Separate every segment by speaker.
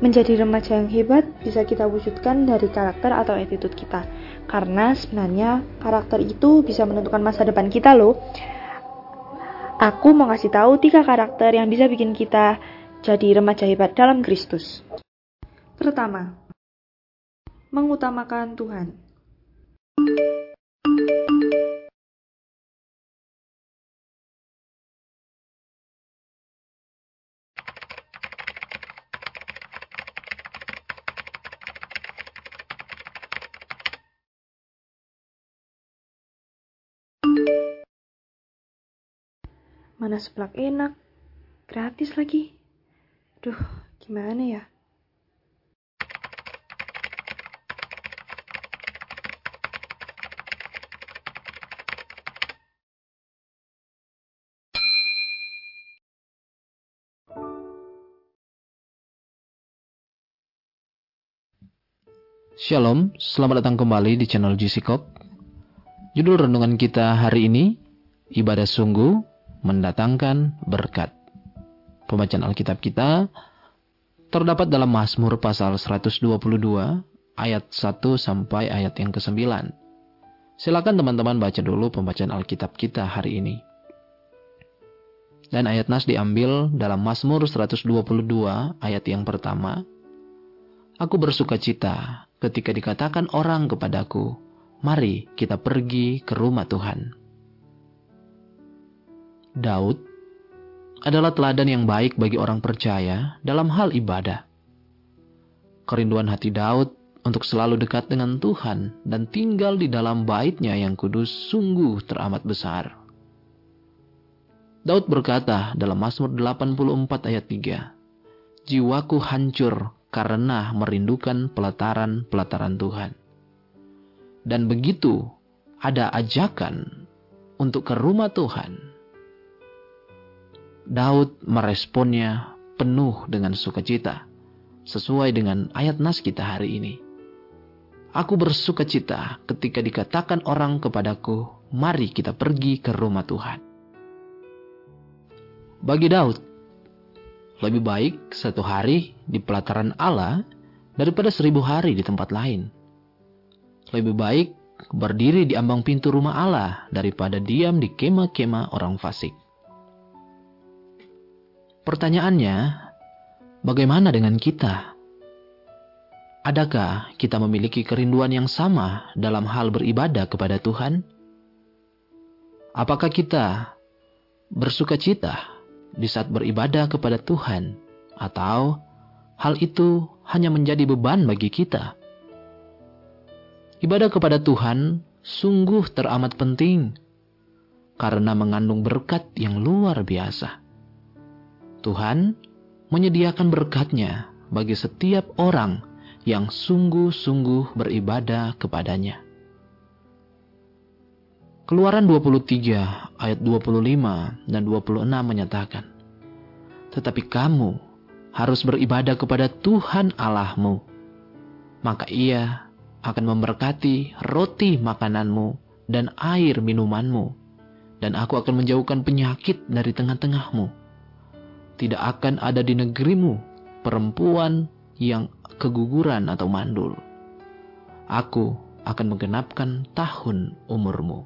Speaker 1: Menjadi remaja yang hebat bisa kita wujudkan dari karakter atau attitude kita. Karena sebenarnya karakter itu bisa menentukan masa depan kita loh. Aku mau kasih tahu tiga karakter yang bisa bikin kita jadi remaja hebat dalam Kristus. Pertama, mengutamakan Tuhan. Mana seblak enak, gratis lagi. Duh, gimana ya?
Speaker 2: Shalom, selamat datang kembali di channel GC Cop. Judul renungan kita hari ini, Ibadah Sungguh Mendatangkan Berkat. Pembacaan Alkitab kita terdapat dalam Mazmur pasal 122 ayat 1 sampai ayat yang ke-9. Silakan teman-teman baca dulu pembacaan Alkitab kita hari ini. Dan ayat nas diambil dalam Mazmur 122 ayat yang pertama. Aku bersuka cita ketika dikatakan orang kepadaku, "Mari kita pergi ke rumah Tuhan." Daud adalah teladan yang baik bagi orang percaya dalam hal ibadah. Kerinduan hati Daud untuk selalu dekat dengan Tuhan dan tinggal di dalam baitnya yang kudus sungguh teramat besar. Daud berkata dalam Mazmur 84 ayat 3, Jiwaku hancur karena merindukan pelataran-pelataran Tuhan. Dan begitu ada ajakan untuk ke rumah Tuhan. Daud meresponnya penuh dengan sukacita, sesuai dengan ayat nas kita hari ini. Aku bersukacita ketika dikatakan orang kepadaku, mari kita pergi ke rumah Tuhan. Bagi Daud, lebih baik satu hari di pelataran Allah daripada seribu hari di tempat lain. Lebih baik berdiri di ambang pintu rumah Allah daripada diam di kemah-kemah orang fasik. Pertanyaannya, bagaimana dengan kita? Adakah kita memiliki kerinduan yang sama dalam hal beribadah kepada Tuhan? Apakah kita bersuka cita di saat beribadah kepada Tuhan, atau hal itu hanya menjadi beban bagi kita. Ibadah kepada Tuhan sungguh teramat penting karena mengandung berkat yang luar biasa. Tuhan menyediakan berkatnya bagi setiap orang yang sungguh-sungguh beribadah kepadanya. Keluaran 23 ayat 25 dan 26 menyatakan, Tetapi kamu harus beribadah kepada Tuhan Allahmu, maka ia akan memberkati roti makananmu dan air minumanmu, dan aku akan menjauhkan penyakit dari tengah-tengahmu. Tidak akan ada di negerimu perempuan yang keguguran atau mandul. Aku akan menggenapkan tahun umurmu.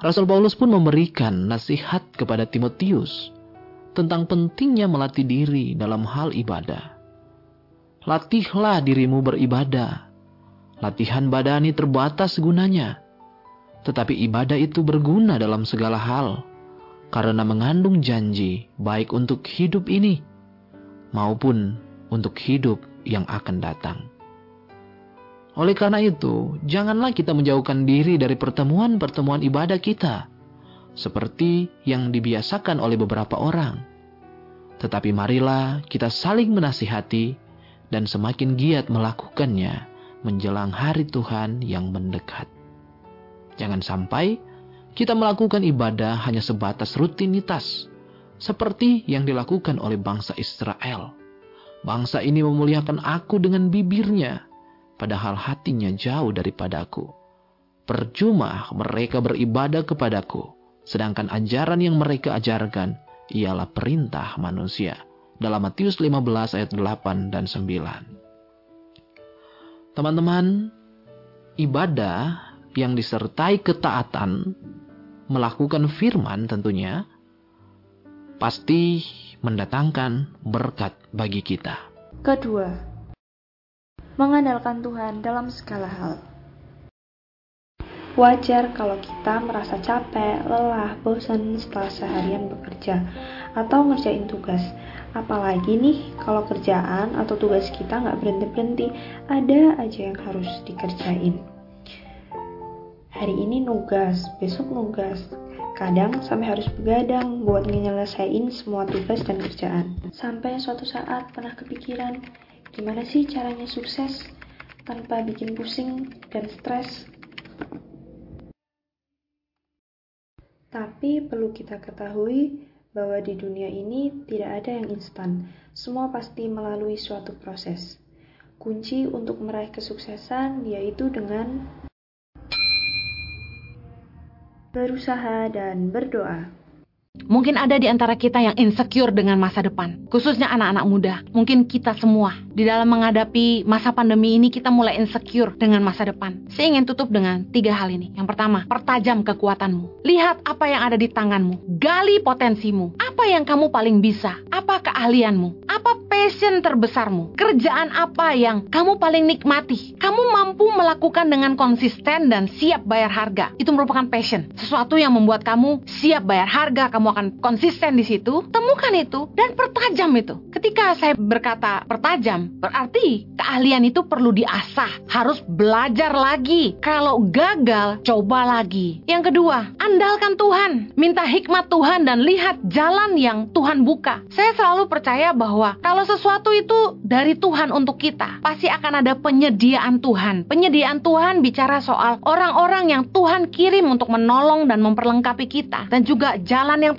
Speaker 2: Rasul Paulus pun memberikan nasihat kepada Timotius tentang pentingnya melatih diri dalam hal ibadah. Latihlah dirimu beribadah. Latihan badani terbatas gunanya, tetapi ibadah itu berguna dalam segala hal karena mengandung janji baik untuk hidup ini maupun untuk hidup yang akan datang. Oleh karena itu, janganlah kita menjauhkan diri dari pertemuan-pertemuan ibadah kita, seperti yang dibiasakan oleh beberapa orang. Tetapi marilah kita saling menasihati dan semakin giat melakukannya menjelang hari Tuhan yang mendekat. Jangan sampai kita melakukan ibadah hanya sebatas rutinitas, seperti yang dilakukan oleh bangsa Israel. Bangsa ini memuliakan aku dengan bibirnya, padahal hatinya jauh daripadaku. Percuma mereka beribadah kepadaku, sedangkan ajaran yang mereka ajarkan ialah perintah manusia dalam Matius 15 ayat 8 dan 9. Teman-teman, ibadah yang disertai ketaatan melakukan firman tentunya pasti mendatangkan berkat bagi kita.
Speaker 1: Kedua, mengandalkan Tuhan dalam segala hal. Wajar kalau kita merasa capek, lelah, bosan setelah seharian bekerja atau ngerjain tugas. Apalagi nih kalau kerjaan atau tugas kita nggak berhenti-berhenti, ada aja yang harus dikerjain. Hari ini nugas, besok nugas, kadang sampai harus begadang buat nyelesain semua tugas dan kerjaan. Sampai suatu saat pernah kepikiran, gimana sih caranya sukses tanpa bikin pusing dan stres? Tapi perlu kita ketahui bahwa di dunia ini tidak ada yang instan. Semua pasti melalui suatu proses. Kunci untuk meraih kesuksesan yaitu dengan berusaha dan berdoa.
Speaker 3: Mungkin ada di antara kita yang insecure dengan masa depan, khususnya anak-anak muda. Mungkin kita semua di dalam menghadapi masa pandemi ini kita mulai insecure dengan masa depan. Saya ingin tutup dengan tiga hal ini. Yang pertama, pertajam kekuatanmu. Lihat apa yang ada di tanganmu, gali potensimu. Apa yang kamu paling bisa? Apa keahlianmu? Apa passion terbesarmu? Kerjaan apa yang kamu paling nikmati? Kamu mampu melakukan dengan konsisten dan siap bayar harga. Itu merupakan passion. Sesuatu yang membuat kamu siap bayar harga, kamu akan konsisten di situ, temukan itu dan pertajam itu. Ketika saya berkata pertajam, berarti keahlian itu perlu diasah, harus belajar lagi. Kalau gagal, coba lagi. Yang kedua, andalkan Tuhan, minta hikmat Tuhan dan lihat jalan yang Tuhan buka. Saya selalu percaya bahwa kalau sesuatu itu dari Tuhan untuk kita, pasti akan ada penyediaan Tuhan. Penyediaan Tuhan bicara soal orang-orang yang Tuhan kirim untuk menolong dan memperlengkapi kita dan juga jalan yang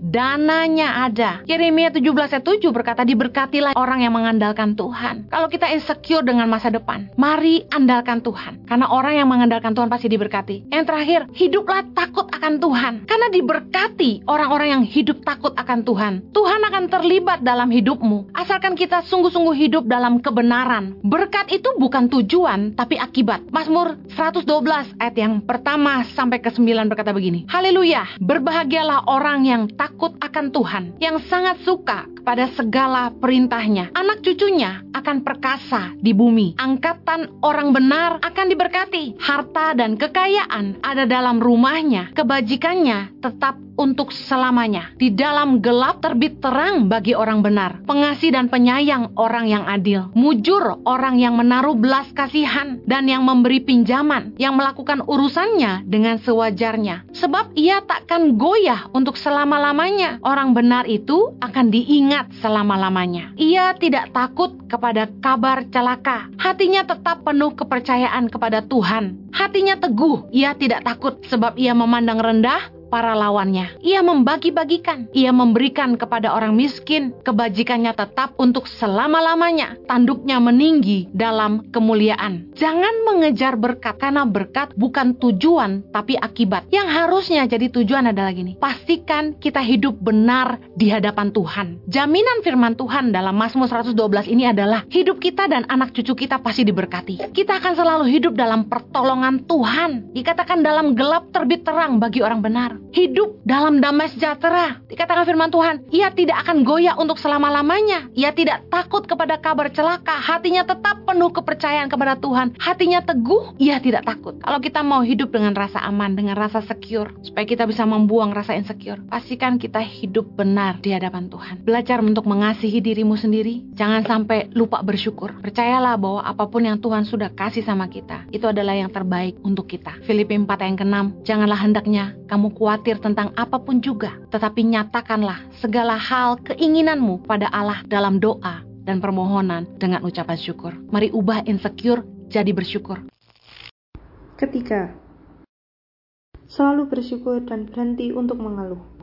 Speaker 3: dananya ada. Yeremia 17 ayat 7 berkata, diberkatilah orang yang mengandalkan Tuhan. Kalau kita insecure dengan masa depan, mari andalkan Tuhan. Karena orang yang mengandalkan Tuhan pasti diberkati. Yang terakhir, hiduplah takut akan Tuhan. Karena diberkati orang-orang yang hidup takut akan Tuhan. Tuhan akan terlibat dalam hidupmu. Asalkan kita sungguh-sungguh hidup dalam kebenaran. Berkat itu bukan tujuan, tapi akibat. Mazmur 112 ayat yang pertama sampai ke 9 berkata begini. Haleluya, berbahagialah orang orang yang takut akan Tuhan, yang sangat suka kepada segala perintahnya. Anak cucunya akan perkasa di bumi. Angkatan orang benar akan diberkati. Harta dan kekayaan ada dalam rumahnya. Kebajikannya tetap untuk selamanya. Di dalam gelap terbit terang bagi orang benar. Pengasih dan penyayang orang yang adil. Mujur orang yang menaruh belas kasihan dan yang memberi pinjaman. Yang melakukan urusannya dengan sewajarnya. Sebab ia takkan goyah untuk selama-lamanya. Orang benar itu akan diingat selama-lamanya. Ia tidak takut kepada kabar celaka. Hatinya tetap penuh kepercayaan kepada Tuhan. Hatinya teguh, ia tidak takut sebab ia memandang rendah para lawannya. Ia membagi-bagikan, ia memberikan kepada orang miskin, kebajikannya tetap untuk selama-lamanya. Tanduknya meninggi dalam kemuliaan. Jangan mengejar berkat karena berkat bukan tujuan tapi akibat. Yang harusnya jadi tujuan adalah gini. Pastikan kita hidup benar di hadapan Tuhan. Jaminan firman Tuhan dalam Mazmur 112 ini adalah hidup kita dan anak cucu kita pasti diberkati. Kita akan selalu hidup dalam pertolongan Tuhan. Dikatakan dalam gelap terbit terang bagi orang benar hidup dalam damai sejahtera. Dikatakan firman Tuhan, ia tidak akan goyah untuk selama-lamanya. Ia tidak takut kepada kabar celaka. Hatinya tetap penuh kepercayaan kepada Tuhan. Hatinya teguh, ia tidak takut. Kalau kita mau hidup dengan rasa aman, dengan rasa secure, supaya kita bisa membuang rasa insecure, pastikan kita hidup benar di hadapan Tuhan. Belajar untuk mengasihi dirimu sendiri. Jangan sampai lupa bersyukur. Percayalah bahwa apa pun yang Tuhan sudah kasih sama kita, itu adalah yang terbaik untuk kita. Filipi 4 ayat ke-6, janganlah hendaknya kamu khawatir tentang apa pun juga, tetapi nyatakanlah segala hal keinginanmu pada Allah dalam doa dan permohonan dengan ucapan syukur. Mari ubah insecure jadi bersyukur.
Speaker 1: Ketiga, selalu bersyukur dan berhenti untuk mengeluh.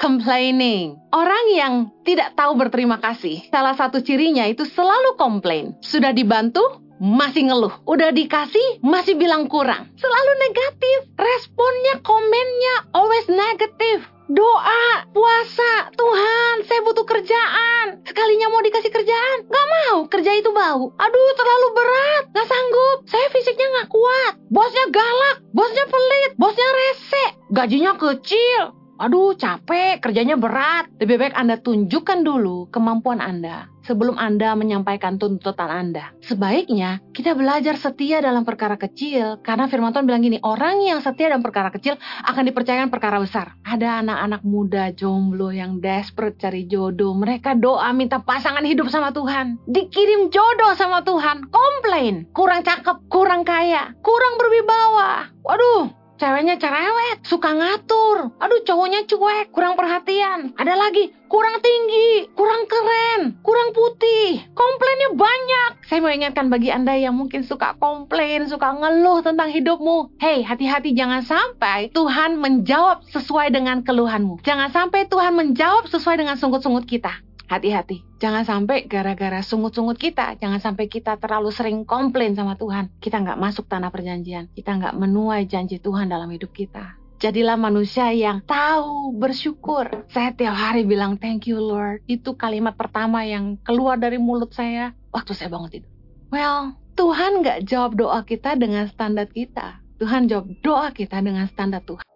Speaker 3: Complaining. Orang yang tidak tahu berterima kasih. Salah satu cirinya itu selalu komplain. Sudah dibantu, masih ngeluh. Udah dikasih, masih bilang kurang. Selalu negatif. Responnya, komennya, always negatif. Doa, puasa, Tuhan, saya butuh kerjaan. Sekalinya mau dikasih kerjaan, gak mau. Kerja itu bau. Aduh, terlalu berat, gak sanggup. Saya fisiknya gak kuat. Bosnya galak, bosnya pelit, bosnya rese. Gajinya kecil, Aduh, capek, kerjanya berat. Lebih baik Anda tunjukkan dulu kemampuan Anda sebelum Anda menyampaikan tuntutan Anda. Sebaiknya kita belajar setia dalam perkara kecil, karena firman Tuhan bilang gini, orang yang setia dalam perkara kecil akan dipercayakan perkara besar. Ada anak-anak muda jomblo yang desperate cari jodoh, mereka doa minta pasangan hidup sama Tuhan. Dikirim jodoh sama Tuhan, komplain, kurang cakep, kurang kaya, kurang berwibawa. Waduh, ceweknya cerewet, suka ngatur. Aduh, cowoknya cuek, kurang perhatian. Ada lagi, kurang tinggi, kurang keren, kurang putih. Komplainnya banyak. Saya mau ingatkan bagi Anda yang mungkin suka komplain, suka ngeluh tentang hidupmu. Hei, hati-hati jangan sampai Tuhan menjawab sesuai dengan keluhanmu. Jangan sampai Tuhan menjawab sesuai dengan sungut-sungut kita. Hati-hati, jangan sampai gara-gara sungut-sungut kita, jangan sampai kita terlalu sering komplain sama Tuhan. Kita nggak masuk tanah perjanjian, kita nggak menuai janji Tuhan dalam hidup kita. Jadilah manusia yang tahu bersyukur. Saya tiap hari bilang thank you Lord. Itu kalimat pertama yang keluar dari mulut saya waktu saya bangun tidur. Well, Tuhan nggak jawab doa kita dengan standar kita. Tuhan jawab doa kita dengan standar Tuhan.